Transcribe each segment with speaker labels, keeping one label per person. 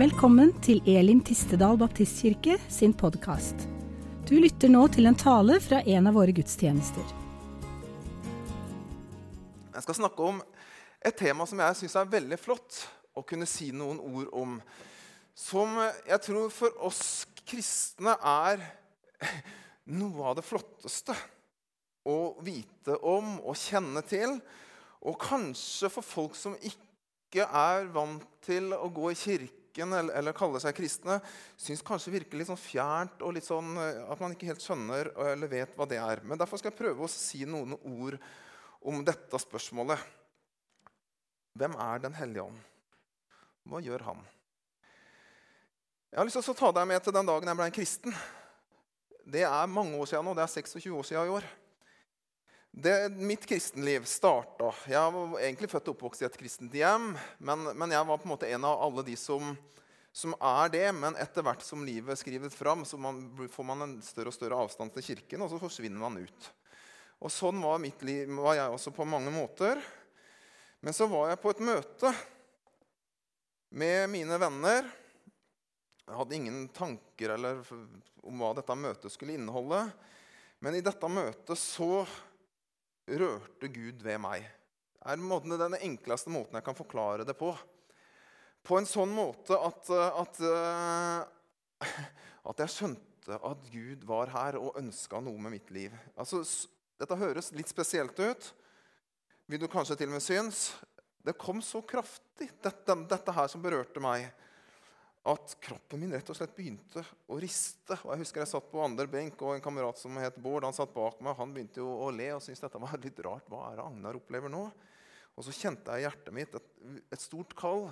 Speaker 1: Velkommen til Elim Tistedal Baptistkirke sin podkast. Du lytter nå til en tale fra en av våre gudstjenester.
Speaker 2: Jeg skal snakke om et tema som jeg syns er veldig flott å kunne si noen ord om. Som jeg tror for oss kristne er noe av det flotteste å vite om og kjenne til. Og kanskje for folk som ikke er vant til å gå i kirken eller, eller kaller seg kristne, syns kanskje virker litt sånn fjernt og litt sånn eh, at man ikke helt skjønner eller vet hva det er. Men derfor skal jeg prøve å si noen ord om dette spørsmålet. Hvem er Den hellige ånd? Hva gjør han? Jeg har lyst til å ta deg med til den dagen jeg ble en kristen. Det er mange år siden nå. Det er 26 år siden i år. Det, mitt kristenliv starta Jeg var egentlig født og oppvokst i et kristent hjem. Men, men, jeg var på en måte en av alle de som, som er det. Men etter hvert som livet skrives fram, så man, får man en større og større avstand til kirken, og så forsvinner man ut. Og Sånn var mitt liv, var jeg også på mange måter. Men så var jeg på et møte med mine venner. Jeg hadde ingen tanker om hva dette møtet skulle inneholde. Men i dette møtet så rørte Gud ved meg. Det er den enkleste måten jeg kan forklare det på. På en sånn måte at, at, at jeg skjønte at Gud var her og ønska noe med mitt liv. Altså, dette høres litt spesielt ut, vil du kanskje til og med synes. Det kom så kraftig, dette, dette her som berørte meg at kroppen min rett og slett begynte å riste. Og Jeg husker jeg satt på andre benk, og en kamerat som het Bård, han satt bak meg. Han begynte jo å le og syntes dette var litt rart. Hva er det Agnar opplever nå? Og så kjente jeg i hjertet mitt et, et stort kall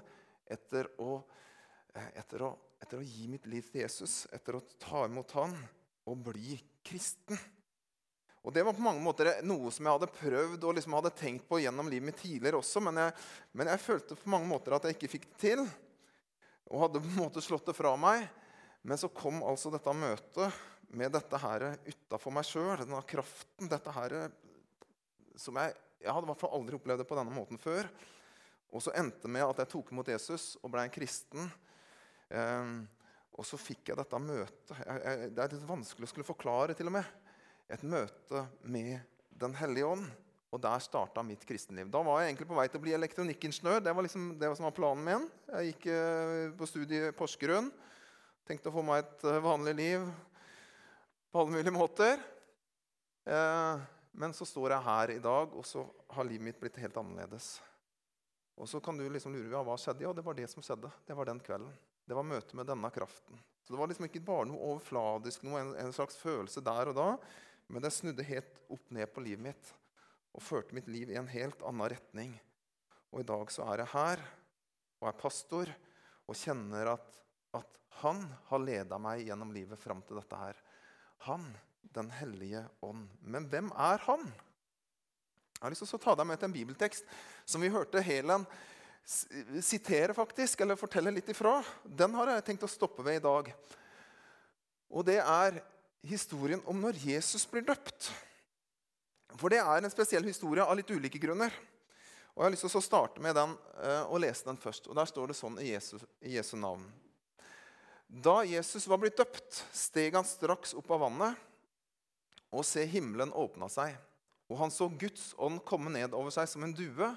Speaker 2: etter å, etter, å, etter å, gi mitt liv til Jesus, etter å ta imot han og bli kristen. Og Det var på mange måter noe som jeg hadde prøvd og liksom hadde tenkt på gjennom livet mitt tidligere også, men jeg, men jeg følte på mange måter at jeg ikke fikk det til og hadde på en måte slått det fra meg. Men så kom altså dette møtet med dette her utafor meg sjøl, denne kraften. Dette her som jeg, jeg hadde i hvert fall aldri opplevd det på denne måten før. Og så endte det med at jeg tok imot Jesus og ble en kristen. Eh, og så fikk jeg dette møtet. Jeg, jeg, det er litt vanskelig å skulle forklare, til og med. Et møte med Den hellige ånd. Og der starta mitt kristenliv. Da var jeg egentlig på vei til å bli elektronikkingeniør. Det var liksom det som var planen min. Jeg gikk eh, på studie i Porsgrunn. Tenkte å få meg et eh, vanlig liv på alle mulige måter. Eh, men så står jeg her i dag, og så har livet mitt blitt helt annerledes. Og så kan du liksom lure på hva skjedde. Ja, det var det som skjedde. Det var den kvelden. Det var møtet med denne kraften. Så Det var liksom ikke bare noe overfladisk, noe, en, slags følelse der og da. Men det snudde helt opp ned på livet mitt og førte mitt liv i en helt annen retning. Og i dag så er jeg her og er pastor og kjenner at, at han har leda meg gjennom livet fram til dette her. Han, Den hellige ånd. Men hvem er han? Jeg har lyst til å ta deg med til en bibeltekst som vi hørte Helen sitere, faktisk, eller fortelle litt ifra. Den har jeg tenkt å stoppe ved i dag. Og det er historien om når Jesus blir døpt. For det er en spesiell historie av litt ulike grunner. Og Jeg har lyst til å starte med den eh, og lese den først. Og Der står det sånn i Jesu, i Jesu navn. Da Jesus var blitt døpt, steg han straks opp av vannet, og se, himmelen åpna seg. Og han så Guds ånd komme ned over seg som en due.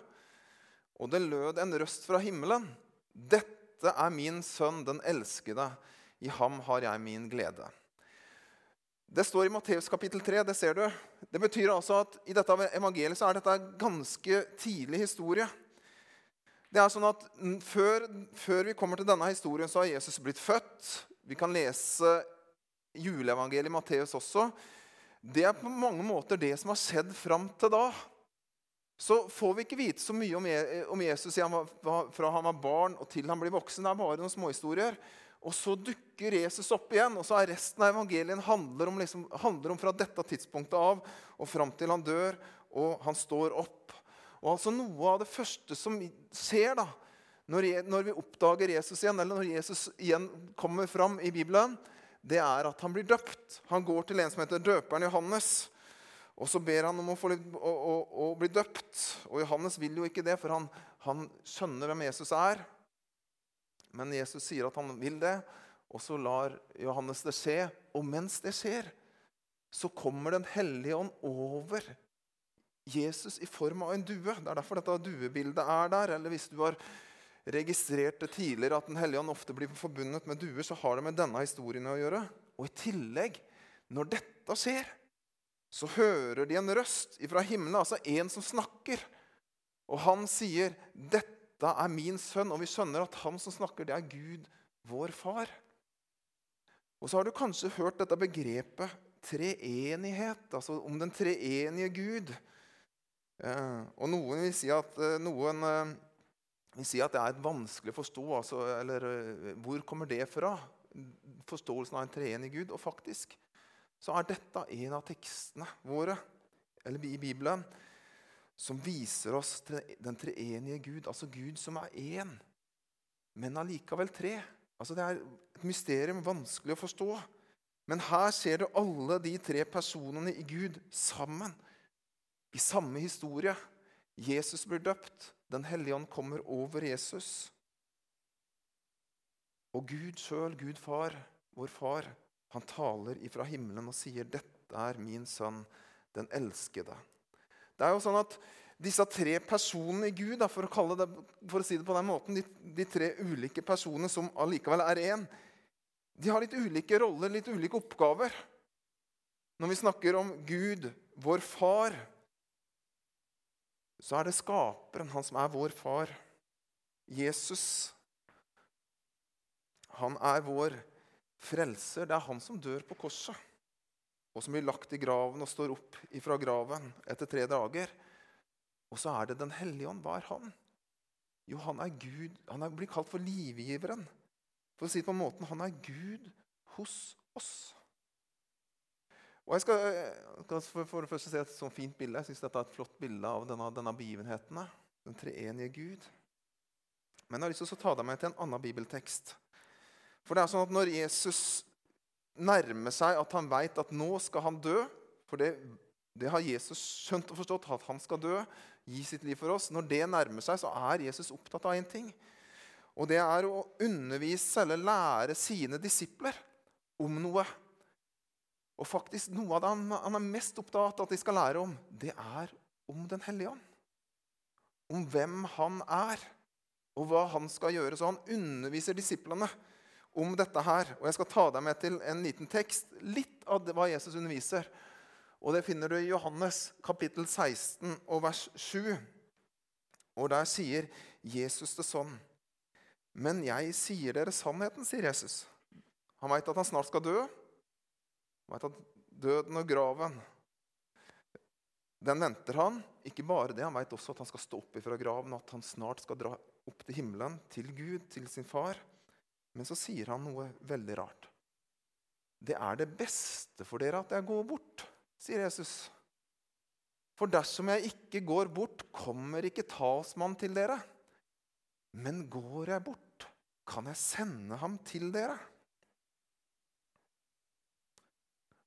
Speaker 2: Og det lød en røst fra himmelen. Dette er min sønn, den elskede. I ham har jeg min glede. Det står i Matteus kapittel 3. Det ser du. Det betyr altså at i dette evangeliet så er dette ganske tidlig historie. Det er sånn at før, før, vi kommer til denne historien, så har Jesus blitt født. Vi kan lese juleevangeliet i Matteus også. Det er på mange måter det som har skjedd fram til da. Så får vi ikke vite så mye om Jesus fra han var barn og til han blir voksen. Det er bare noen småhistorier. Og så dukker Jesus opp igjen, og så er resten av evangelien handler om, liksom, handler om fra dette tidspunktet av og fram til han dør og han står opp. Og altså Noe av det første som skjer da, når, når vi oppdager Jesus igjen, eller når Jesus igjen kommer fram i Bibelen, det er at han blir døpt. Han går til en som heter døperen Johannes. Og så ber han om å, få, å, å, å bli døpt. Og Johannes vil jo ikke det, for han, han skjønner hvem Jesus er. Men Jesus sier at han vil det, og så lar Johannes det skje. Og mens det skjer, så kommer Den hellige ånd over Jesus i form av en due. Det er derfor dette duebildet er der. Eller hvis du har registrert det tidligere at Den hellige ånd ofte blir forbundet med duer, så har det med denne historien å gjøre. Og i tillegg, når dette skjer, så hører de en røst fra himmelen, altså en som snakker. Og han sier, 'Dette er min sønn.' Og vi skjønner at han som snakker, det er Gud, vår far. Og så har du kanskje hørt dette begrepet treenighet, altså om den treenige Gud. Eh, og noen vil si at, eh, noen, eh, vil si at det er vanskelig å forstå. Altså, eller hvor kommer det fra? Forståelsen av en treenig Gud. Og faktisk så er dette en av tekstene våre eller i Bibelen som viser oss den treenige Gud, altså Gud som er én, men allikevel tre. Altså Det er et mysterium, vanskelig å forstå. Men her ser du alle de tre personene i Gud sammen. I samme historie. Jesus blir døpt. Den hellige ånd kommer over Jesus. Og Gud sjøl, Gud far, vår far, han taler ifra himmelen og sier, 'Dette er min sønn, den elskede'. Det er jo sånn at disse tre personene i Gud, for å, det, for å si det på den måten, de, de, tre ulike personene som allikevel er én, de har litt ulike roller, litt ulike oppgaver. Når vi snakker om Gud, vår far, så er det skaperen, han som er vår far. Jesus. Han er vår frelser. Det er han som dør på korset, og som blir lagt i graven og står opp ifra graven etter tre dager. Og så er det Den hellige ånd. Hva er han? Jo, han er Gud. Han blir kalt for livgiveren. For å si det på en måte han er Gud hos oss. Og Jeg skal, skal for, for, det første se et sånt fint bilde. Jeg synes dette er et flott bilde av denne, denne begivenheten. Den treenige Gud. Men jeg har lyst til å ta deg med til en annen bibeltekst. For det er sånn at Når Jesus nærmer seg at han vet at nå skal han dø For det, det har Jesus skjønt og forstått, at han skal dø, gi sitt liv for oss. Når det nærmer seg, så er Jesus opptatt av én ting. Og det er å undervise eller lære sine disipler om noe. Og faktisk Noe av det han er mest opptatt av at de skal lære om, det er om Den hellige ånd. Om hvem han er, og hva han skal gjøre. Så han underviser disiplene om dette her. Og Jeg skal ta deg med til en liten tekst. Litt av hva Jesus underviser. Og Det finner du i Johannes kapittel 16 og vers 7. Og Der sier Jesus det sånn. Men jeg sier dere sannheten, sier Jesus. Han veit at han snart skal dø. Han veit at døden og graven den venter han. Ikke bare det, han veit også at han skal stå opp fra graven, at han snart skal dra opp til himmelen, til Gud, til sin far. Men så sier han noe veldig rart. Det er det beste for dere at jeg går bort, sier Jesus. For dersom jeg ikke går bort, kommer ikke talsmannen til dere. Men går jeg bort, kan jeg sende ham til dere.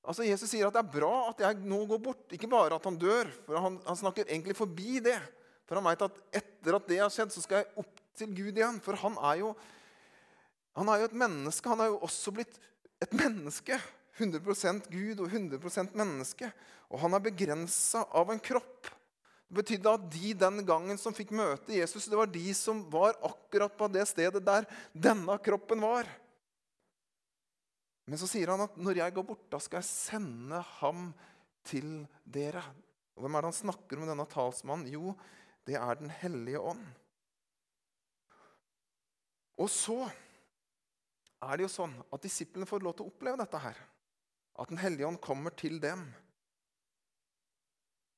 Speaker 2: Altså Jesus sier at det er bra at jeg nå går bort, ikke bare at han dør. for Han, han snakker egentlig forbi det. For han veit at etter at det har skjedd, så skal jeg opp til Gud igjen. For han er jo, han er jo et menneske. Han er jo også blitt et menneske. 100% Gud og 100% menneske. Og han er begrensa av en kropp. Det betydde at de den gangen som fikk møte Jesus, det var de som var akkurat på det stedet der denne kroppen var. Men så sier han at når jeg går bort, da skal jeg sende ham til dere. Og Hvem er det han snakker om denne talsmannen? Jo, det er Den hellige ånd. Og så er det jo sånn at disiplene får lov til å oppleve dette her. At Den hellige ånd kommer til dem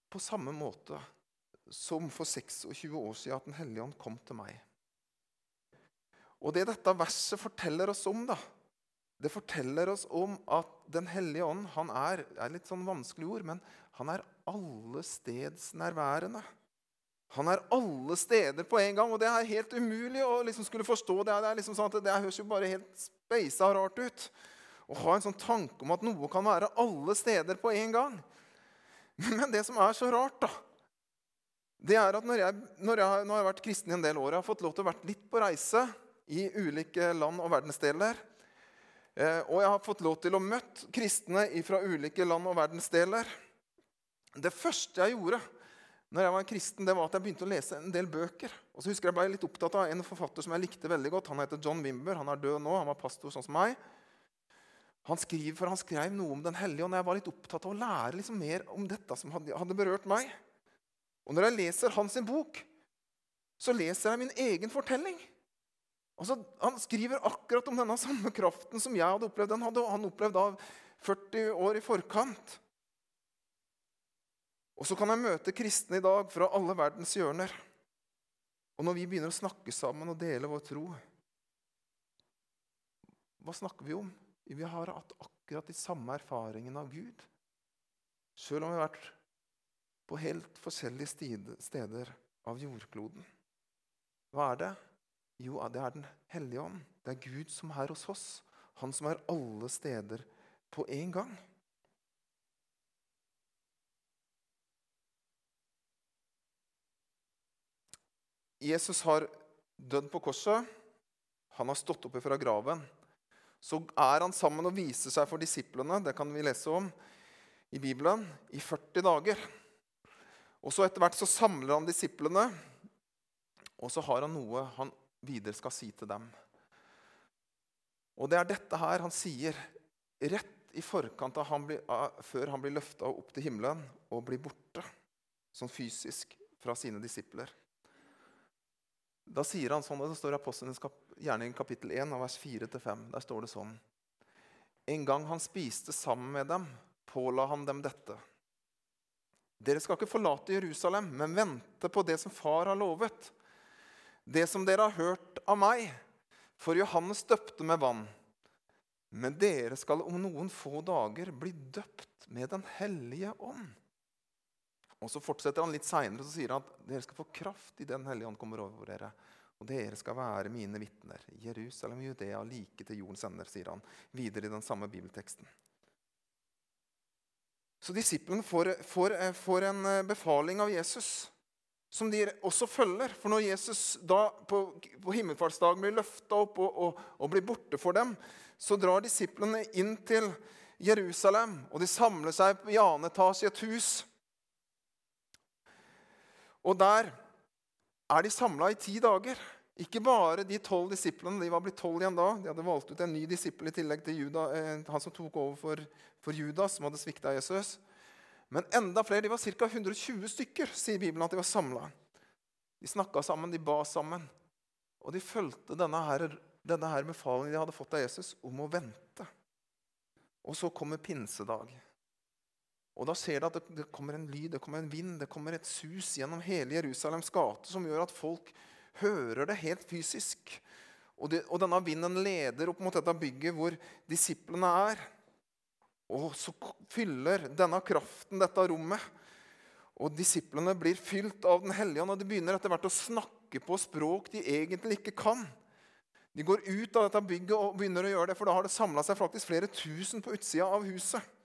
Speaker 2: på samme måte som for 26 år siden at Den hellige ånd kom til meg. Og det dette verset forteller oss om, da, det forteller oss om at Den hellige ånd han er er litt sånn vanskelig ord, men han er allestedsnærværende. Han er alle steder på en gang, og det er helt umulig å liksom skulle forstå. Det, det, liksom sånn det høres jo bare helt speisa rart ut. Å ha en sånn tanke om at noe kan være alle steder på en gang. Men det som er så rart, da, det er at når jeg, når jeg, nå har jeg vært kristen i en del år, jeg har fått lov til å være litt på reise i ulike land og verdensdeler. Eh, og jeg har fått lov til å møte kristne fra ulike land og verdensdeler. Det første jeg gjorde når jeg var kristen, det var at jeg begynte å lese en del bøker. Og så husker Jeg ble litt opptatt av en forfatter som jeg likte veldig godt. Han heter John Wimber. Han er død nå. Han var pastor sånn som meg. Han, skriver, for han skrev noe om Den hellige ånd. Jeg var litt opptatt av å lære liksom mer om dette som hadde berørt meg. Og når jeg leser hans bok, så leser jeg min egen fortelling. Altså, han skriver akkurat om denne samme kraften som jeg hadde opplevd. Den hadde han opplevd av 40 år i forkant. Og så kan jeg møte kristne i dag fra alle verdens hjørner. Og når vi begynner å snakke sammen og dele vår tro Hva snakker vi om? Vi har hatt akkurat de samme erfaringene av Gud. Selv om vi har vært på helt forskjellige steder av jordkloden. Hva er det? Jo, det er Den hellige ånd. Det er Gud som er hos oss. Han som er alle steder på en gang. Jesus har dødd på korset. Han har stått oppe fra graven. Så er han sammen og viser seg for disiplene, det kan vi lese om i Bibelen, i 40 dager. Og så Etter hvert så samler han disiplene, og så har han noe han videre skal si til dem. Og det er dette her han sier rett i forkant av han blir, før han blir løfta opp til himmelen og blir borte, sånn fysisk, fra sine disipler. Da sier han sånn, og Det står i Apostlenes gjerning kapittel 1, vers 4-5. Der står det sånn En gang han spiste sammen med dem, påla han dem dette. Dere skal ikke forlate Jerusalem, men vente på det som far har lovet. Det som dere har hørt av meg. For Johannes døpte med vann. Men dere skal om noen få dager bli døpt med Den hellige ånd. Og Så fortsetter han litt seinere og sier han at dere skal få kraft i Den hellige ånd kommer over dere. Og dere skal være mine vitner. Jerusalem, Judea, like til jordens ender, sier han videre i den samme bibelteksten. Så disiplene får, får, får, en eh, befaling av Jesus som de også følger. For når Jesus da på, på himmelfartsdagen blir løfta opp og, og, og blir borte for dem, så drar disiplene inn til Jerusalem, og de samler seg i annen etasje i et hus. Og der er de samla i ti dager. Ikke bare de tolv disiplene. De var blitt tolv igjen da. De hadde valgt ut en ny disippel i tillegg til Juda, eh, han som tok over for, for Judas, som hadde svikta Jesus. Men enda flere. De var ca. 120 stykker, sier Bibelen at de var samla. De snakka sammen, de ba sammen. Og de fulgte denne, her, denne her befalingen de hadde fått av Jesus om å vente. Og så kommer pinsedag. Og Da ser du at det, kommer en lyd, det kommer en vind, det kommer et sus gjennom hele Jerusalems gate som gjør at folk hører det helt fysisk. Og, det, og denne vinden leder opp mot dette bygget hvor disiplene er. Og så fyller denne kraften dette rommet. Og disiplene blir fylt av Den hellige ånd, og de begynner etter hvert å snakke på språk de egentlig ikke kan. De går ut av dette bygget og begynner å gjøre det, for da har det samla seg faktisk flere tusen på utsida av huset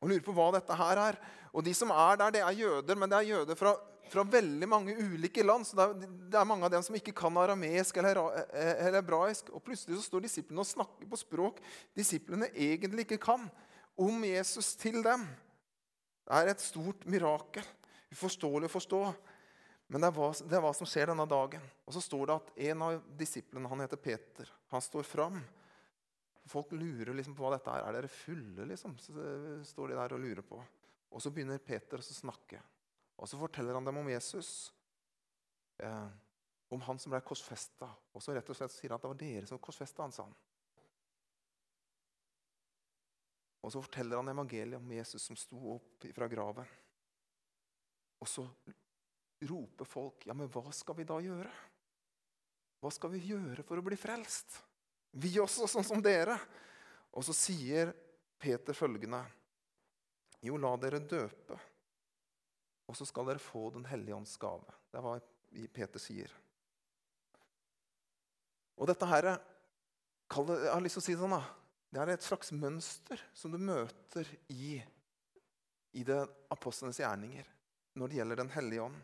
Speaker 2: og lurer på hva dette her er. Og de som er der, det er jøder, men det er jøder fra, fra veldig mange ulike land. Så det er, det er, mange av dem som ikke kan arameisk eller, eller hebraisk. Og plutselig så står disiplene og snakker på språk disiplene egentlig ikke kan, om Jesus til dem. Det er et stort mirakel. Uforståelig å forstå. Men det er, hva, det er hva som skjer denne dagen. Og så står det at en av disiplene, han heter Peter, han står fram. Folk lurer liksom på hva dette er. Er dere fulle, liksom? Så står de der og lurer på. Og så begynner Peter å snakke. Og så forteller han dem om Jesus. Eh, om han som ble korsfesta. Og så rett og slett sier han at det var dere som korsfesta han, sa han. Og så forteller han evangeliet om Jesus som sto opp fra graven. Og så roper folk, ja, men hva skal vi da gjøre? Hva skal vi gjøre for å bli frelst? Vi også, sånn som dere. Og så sier Peter følgende Jo, la dere døpe, og så skal dere få Den hellige ånds gave. Det er hva Peter sier. Og dette her, jeg har lyst til å si det sånn, da. Det er et slags mønster som du møter i, i apostlenes gjerninger når det gjelder Den hellige ånd.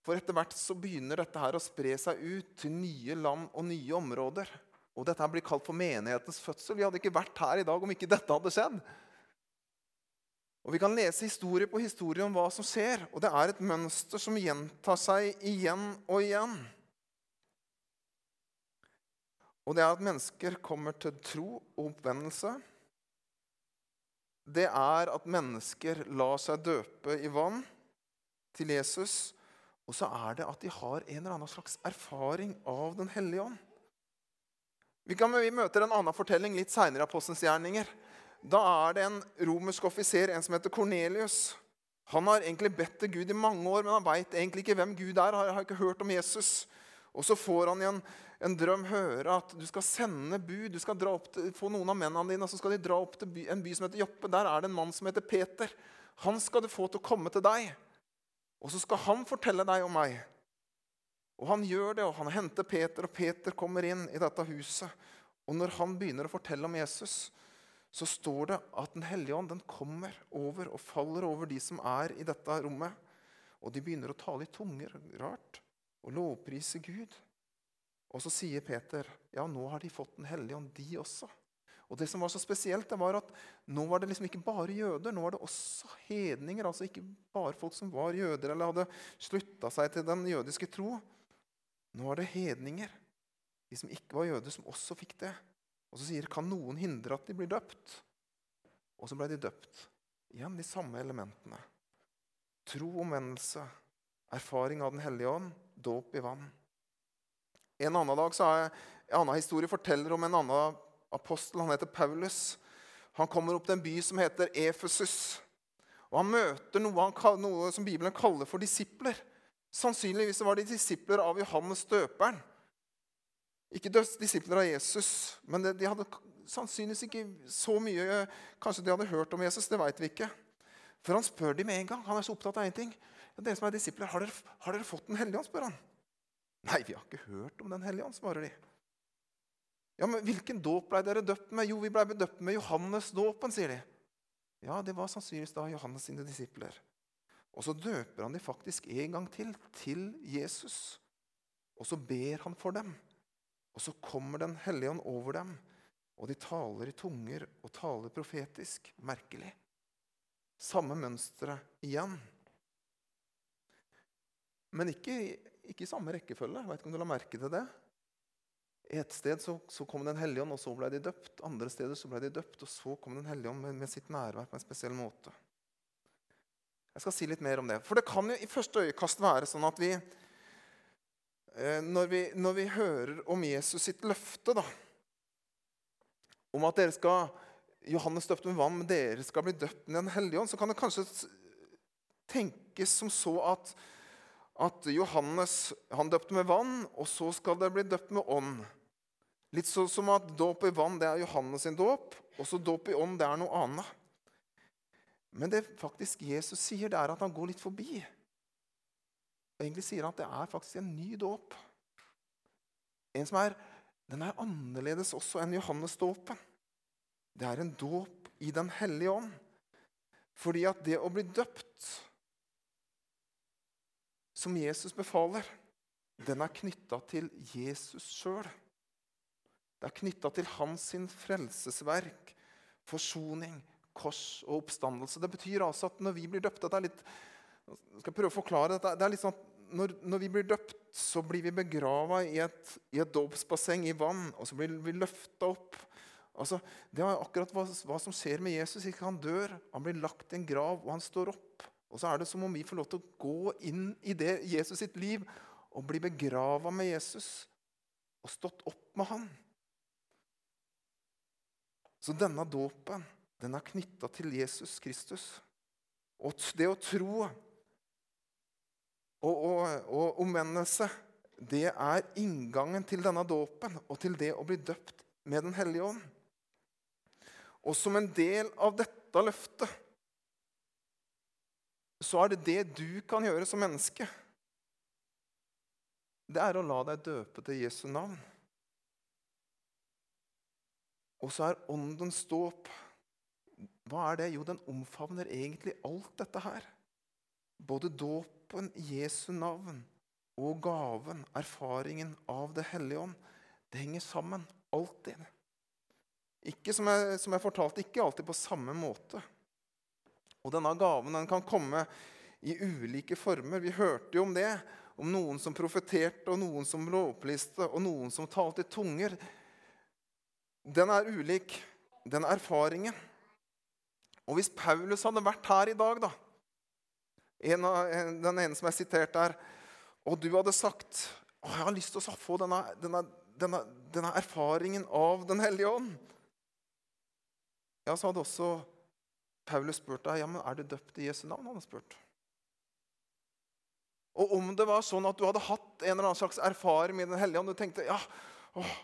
Speaker 2: For etter hvert så begynner dette her å spre seg ut til nye land og nye områder. Og dette her blir kalt for menighetens fødsel. Vi hadde ikke vært her i dag om ikke dette hadde skjedd. Og Vi kan lese historie på historie om hva som skjer, og det er et mønster som gjentar seg igjen og igjen. Og det er at mennesker kommer til tro og oppvendelse. Det er at mennesker lar seg døpe i vann til Jesus. Og så er det at de har en eller annen slags erfaring av Den hellige ånd. Vi, kan, vi møter en annen fortelling litt seinere i Apostelens gjerninger. Da er det en romersk offiser, en som heter Kornelius. Han har egentlig bedt til Gud i mange år, men han veit egentlig ikke hvem Gud er. Han har ikke hørt om Jesus. Og så får han i en, en drøm høre at du skal sende bud. Du skal til, få noen av mennene dine, og så skal de dra opp til by, en by som heter Joppe. Der er det en mann som heter Peter. Han skal du få til å komme til deg. Og så skal han fortelle deg om meg. Og han gjør det, og han henter Peter, og Peter kommer inn i dette huset. Og når han begynner å fortelle om Jesus, så står det at Den hellige ånd den kommer over og faller over de som er i dette rommet. Og de begynner å tale i tunger, rart, og lovprise Gud. Og så sier Peter, ja, nå har de fått Den hellige ånd, de også. Og det som var så spesielt, det var at nå var det liksom ikke bare jøder. Nå var det også hedninger. Altså ikke bare folk som var jøder eller hadde slutta seg til den jødiske tro. Nå var det hedninger, de som ikke var jøder, som også fikk det. Og så sier kan noen hindre at de blir døpt? Og så ble de døpt. Igjen de samme elementene. Tro, omvendelse, erfaring av Den hellige ånd, dåp i vann. En annen dag så er en annen historie forteller om en annen apostel. Han heter Paulus. Han kommer opp til en by som heter Efesus. Og Han møter noe, han, noe som Bibelen kaller for disipler. Sannsynligvis var de disipler av Johannes døperen. Ikke disipler av Jesus, men de hadde sannsynligvis ikke så mye Kanskje de hadde hørt om Jesus, det veit vi ikke. For han spør dem med en gang. Han er så opptatt av én ting. Ja, dere som er disipler, har dere, har dere fått Den hellige ånd? spør han. Nei, vi har ikke hørt om Den hellige ånd, svarer de. Ja, men Hvilken dåp ble dere døpt med? Jo, vi ble døpt med Johannes-dåpen, sier de. Ja, det var sannsynligvis da Johannes sine disipler. Og så døper han dem faktisk en gang til, til Jesus. Og så ber han for dem. Og så kommer Den hellige ånd over dem, og de taler i tunger og taler profetisk. Merkelig. Samme mønsteret igjen. Men ikke, i samme rekkefølge. Vet ikke om du la merke til det. Et sted så, så kom Den hellige ånd, og så ble de døpt. Andre steder så ble de døpt, og så kom Den hellige ånd med, med sitt nærvær på en spesiell måte. Jeg skal si litt mer om det. For det kan jo i første øyekast være sånn at vi eh, når, vi når vi hører om Jesus sitt løfte da, om at dere skal Johannes døpte med vann, men dere skal bli døpt med Den hellige ånd, så kan det kanskje tenkes som så at, at Johannes han døpte med vann, og så skal det bli døpt med ånd. Litt sånn som at dåp i vann det er Johannes sin dåp, og så dåp i ånd det er noe annet. Men det faktisk Jesus sier, det er at han går litt forbi. Og Egentlig sier han at det er faktisk en ny dåp. En som er, den er annerledes også enn Johannes-dåpen. Det er en dåp i Den hellige ånd. Fordi at det å bli døpt, som Jesus befaler, den er knytta til Jesus sjøl. Det er knytta til hans sin frelsesverk, forsoning, kors og oppstandelse. Det betyr altså at når vi blir døpt det er litt, jeg skal prøve å forklare dette, det er litt sånn at når, når vi blir døpt, så blir vi begrava i et, i et dåpsbasseng i vann, og så blir vi løfta opp. Altså, det er akkurat hva, hva, som skjer med Jesus. Ikke Han dør, han blir lagt i en grav, og han står opp. Og så er det som om vi får lov til å gå inn i det Jesus sitt liv og bli begrava med Jesus og stått opp med han. Så denne dåpen den er knytta til Jesus Kristus. Og det å tro og, og, og omvendelse, det er inngangen til denne dåpen og til det å bli døpt med Den hellige ånd. Og som en del av dette løftet så er det det du kan gjøre som menneske. Det er å la deg døpe til Jesu navn. Og så er åndens dåp hva er det? Jo, den omfavner egentlig alt dette her. Både dåpen, Jesu navn og gaven, erfaringen av Det hellige ånd, det henger sammen. Alltid. Ikke som jeg, som jeg fortalte, ikke alltid på samme måte. Og denne gaven den kan komme i ulike former. Vi hørte jo om det. Om noen som profeterte, og noen som lovpriste, og noen som talte i tunger. Den er ulik, den erfaringen. Og hvis Paulus hadde vært her i dag, da en av, Den ene som er sitert der, og du hadde sagt å, jeg har lyst til å få denne, denne, denne, denne erfaringen av Den hellige ånd Ja, så hadde også Paulus spurt deg ja, men er du døpt i Jesu navn. Han hadde spurt. Og om det var sånn at du hadde hatt en eller annen slags erfaring med Den hellige ånd, du tenkte ja, åh,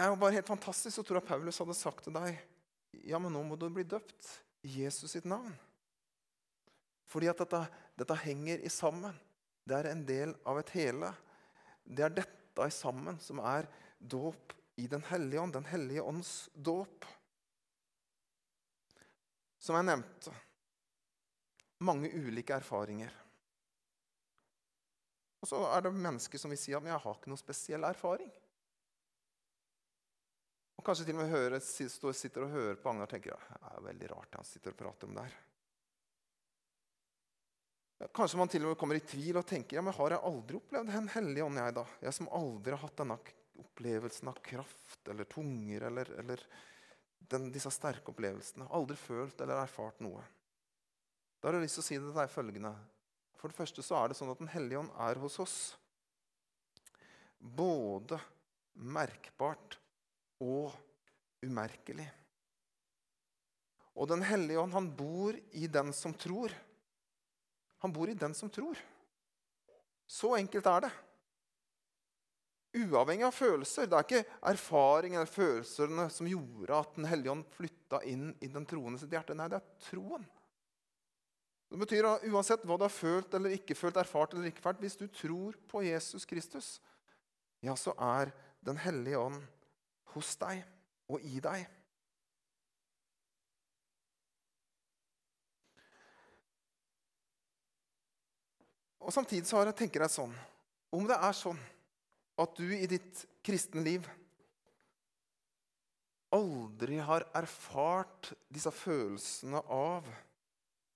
Speaker 2: det er jo bare helt fantastisk, å tro at Paulus hadde sagt til deg ja, men nå må du bli døpt i Jesus sitt navn. Fordi at dette, dette henger i sammen. Det er en del av et hele. Det er dette i sammen som er dåp i Den hellige ånd, Den hellige ånds dåp. Som jeg nevnte mange ulike erfaringer. Og så er det mennesker som vil si at jeg har ikke noen spesiell erfaring. Og kanskje til og med hører, sitter og hører på Agnar og tenker ja, det er veldig rart han sitter og prater om det her. Kanskje man til og med kommer i tvil og tenker ja, men har jeg aldri opplevd Den hellige ånd, jeg da? Jeg som aldri har hatt denne opplevelsen av kraft eller tunger eller, eller den, disse sterke opplevelsene. Aldri følt eller erfart noe. Da har jeg lyst til å si det deg følgende. For det første så er det sånn at Den hellige ånd er hos oss. Både merkbart og umerkelig. Og Den hellige ånd, han bor i den som tror. Han bor i den som tror. Så enkelt er det. Uavhengig av følelser. Det er ikke erfaring eller følelsene som gjorde at Den hellige ånd flytta inn i den troende sitt hjerte. Nei, det er troen. Det betyr at Uansett hva du har følt eller ikke følt, erfart eller ikke erfart, hvis du tror på Jesus Kristus, ja, så er Den hellige ånd hos deg og i deg. Og Samtidig så har jeg tenker jeg sånn Om det er sånn at du i ditt kristne liv aldri har erfart disse følelsene av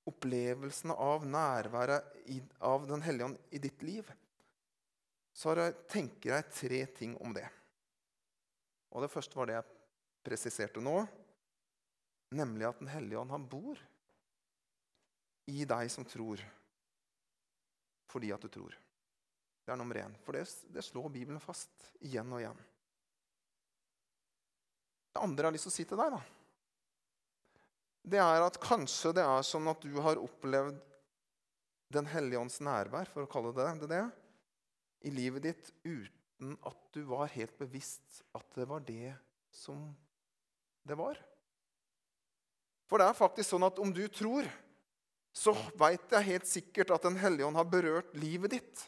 Speaker 2: opplevelsene av nærværet av Den hellige ånd i ditt liv, så jeg, tenker jeg tre ting om det. Og Det første var det jeg presiserte nå, nemlig at Den hellige ånd han bor i deg som tror, fordi at du tror. Det er nummer én. For det, det slår Bibelen fast igjen og igjen. Det andre jeg har lyst til å si til deg, da, det er at kanskje det er sånn at du har opplevd Den hellige ånds nærvær, for å kalle det det, i livet ditt uten at du var helt bevisst at det var det som det var. For det er faktisk sånn at om du tror, så veit jeg helt sikkert at Den hellige ånd har berørt livet ditt.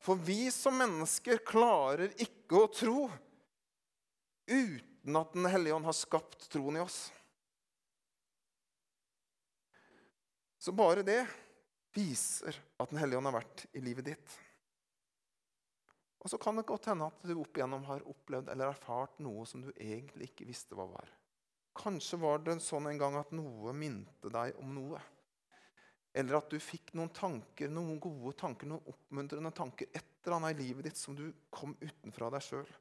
Speaker 2: For vi som mennesker klarer ikke å tro uten at Den hellige ånd har skapt troen i oss. Så bare det viser at Den hellige ånd har vært i livet ditt. Og så kan det godt hende at du opp igjennom har opplevd eller erfart noe som du egentlig ikke visste hva var. Kanskje var det sånn en gang at noe minte deg om noe. Eller at du fikk noen tanker, noen gode tanker, noen oppmuntrende tanker et eller annet i livet ditt som du kom utenfra deg sjøl.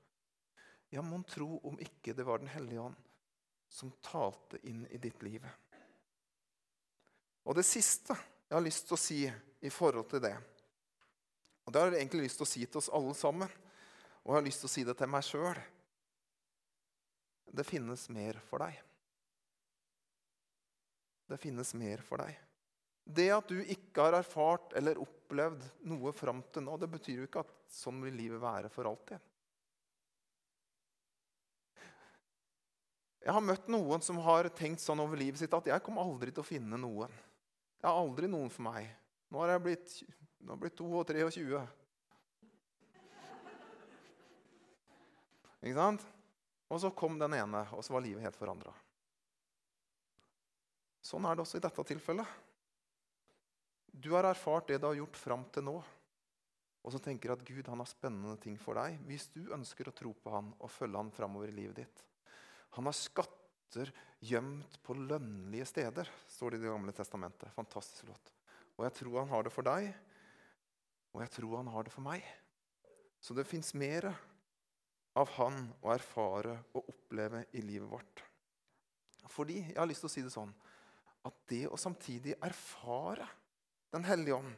Speaker 2: Ja, mon tro om ikke det var Den hellige ånd som talte inn i ditt liv. Og det siste jeg har lyst til å si i forhold til det, og Det har jeg egentlig lyst til å si til oss alle sammen, og jeg har lyst til å si det til meg sjøl. Det finnes mer for deg. Det finnes mer for deg. Det at du ikke har erfart eller opplevd noe fram til nå, det betyr jo ikke at sånn vil livet være for alltid. Jeg har møtt noen som har tenkt sånn over livet sitt at jeg kommer aldri til å finne noen. Jeg har aldri noen for meg. Nå har jeg blitt nå blitt 2 og 23. Ikke sant? Og så kom den ene, og så var livet helt forandra. Sånn er det også i dette tilfellet. Du har erfart det du har gjort fram til nå. og så tenker at Gud han har spennende ting for deg, hvis du ønsker å tro på han og følge han framover i livet ditt. Han har skatter gjemt på lønnlige steder, står det i Det gamle testamentet. Fantastisk låt. Og jeg tror han har det for deg, og jeg tror han har det for meg. Så det fins mer av han å erfare og oppleve i livet vårt. Fordi jeg har lyst til å si det sånn at det å samtidig erfare Den hellige ånd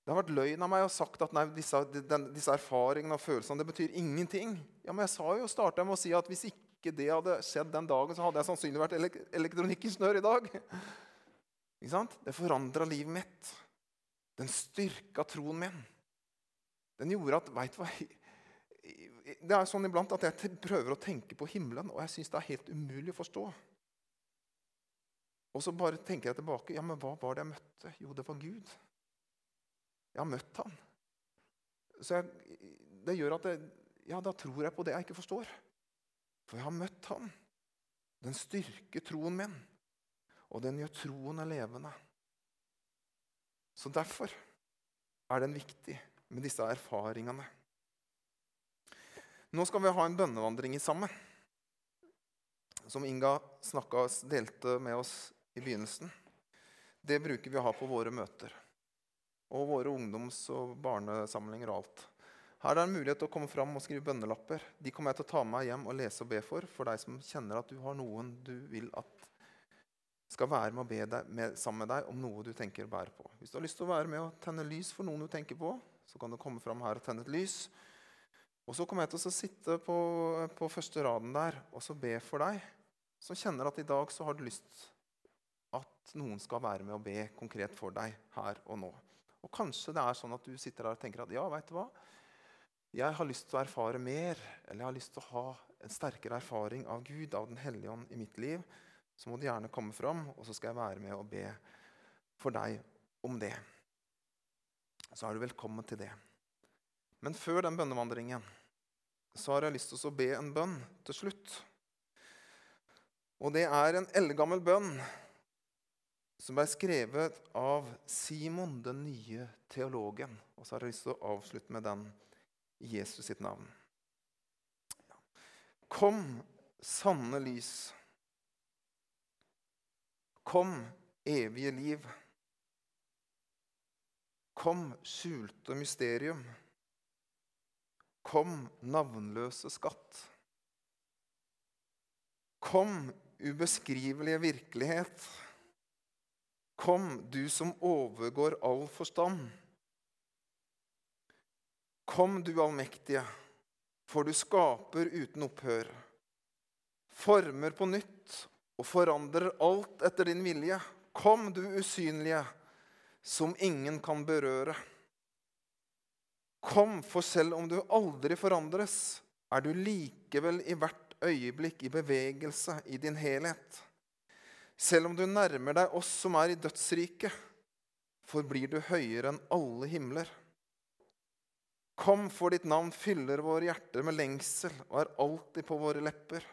Speaker 2: Det har vært løgn av meg å sagt at nei, disse, den, disse, erfaringene og følelsene det betyr ingenting. Ja, Men jeg sa jo, starta med å si at hvis ikke det hadde skjedd den dagen, så hadde jeg sannsynlig vært elek elektronikkingeniør i dag. Ikke sant? Det forandra livet mitt. Den styrka troen min. Den gjorde at Veit du hva? Det er sånn iblant at jeg prøver å tenke på himmelen, og jeg syns det er helt umulig å forstå. Og så bare tenker jeg tilbake. Ja, men hva var det jeg møtte? Jo, det var Gud. Jeg har møtt han. Så jeg, det gjør at jeg, ja, da tror jeg på det jeg ikke forstår. For jeg har møtt han. Den styrker troen min, og den gjør troen levende. Så derfor er den viktig med disse erfaringene. Nå skal vi ha en bønnevandring sammen. Som Inga snakket, delte med oss i begynnelsen. Det bruker vi å ha på våre møter. Og våre ungdoms- og barnesamlinger og alt. Her er det en mulighet til å komme fram og skrive bønnelapper. De kommer jeg til å ta med meg hjem og lese og be for, for deg som kjenner at du har noen du vil at skal være med og be deg, med, sammen med deg om noe du tenker å bære på. Hvis du har lyst til å være med og tenne lys for noen du tenker på, så kan du komme fram her og tenne et lys. Og så kommer jeg til å sitte på, på første raden der og så be for deg som kjenner at i dag så har du lyst at noen skal være med og be konkret for deg her og nå. Og Kanskje det er sånn at du sitter der og tenker at ja, vet du hva? Jeg har lyst til å erfare mer, eller jeg har lyst til å ha en sterkere erfaring av Gud, av Den hellige ånd, i mitt liv. Så må du gjerne komme fram, og så skal jeg være med og be for deg om det. Så er du velkommen til det. Men før den bønnevandringen så har jeg lyst til å be en bønn til slutt. Og det er en eldgammel bønn som ble skrevet av Simon, den nye teologen. Og så har jeg lyst til å avslutte med den i Jesus sitt navn. Kom, sanne lys. Kom, evige liv. Kom, skjulte mysterium. Kom, navnløse skatt. Kom, ubeskrivelige virkelighet. Kom, du som overgår all forstand. Kom, du allmektige, for du skaper uten opphør. Former på nytt og forandrer alt etter din vilje. Kom, du usynlige, som ingen kan berøre. Kom, for selv om du aldri forandres, er du likevel i hvert øyeblikk i bevegelse i din helhet. Selv om du nærmer deg oss som er i dødsriket, forblir du høyere enn alle himler. Kom, for ditt navn fyller våre hjerter med lengsel og er alltid på våre lepper.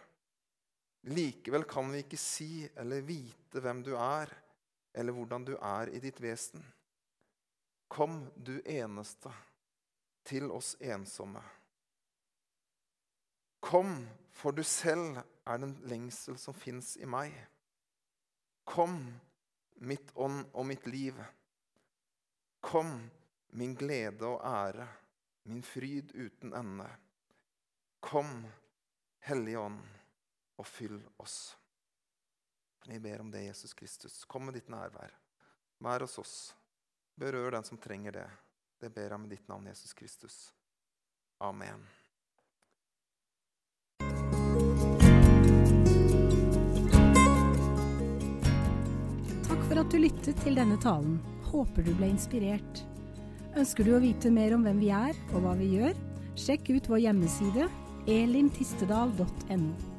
Speaker 2: Likevel kan vi ikke si eller vite hvem du er, eller hvordan du er i ditt vesen. Kom, du eneste, til oss ensomme. Kom, for du selv er den lengsel som fins i meg. Kom, mitt ånd og mitt liv. Kom, min glede og ære, min fryd uten ende. Kom, Hellige Ånd, og fyll oss. Vi ber om det, Jesus Kristus. Kom med ditt nærvær. Vær hos oss. Berør den som trenger det. Det ber jeg med ditt navn, Jesus Kristus. Amen.
Speaker 1: Takk for at du lyttet til denne talen. Håper du ble inspirert. Ønsker du å vite mer om hvem vi er og hva vi gjør? Sjekk ut vår hjemmeside elimtistedal.no.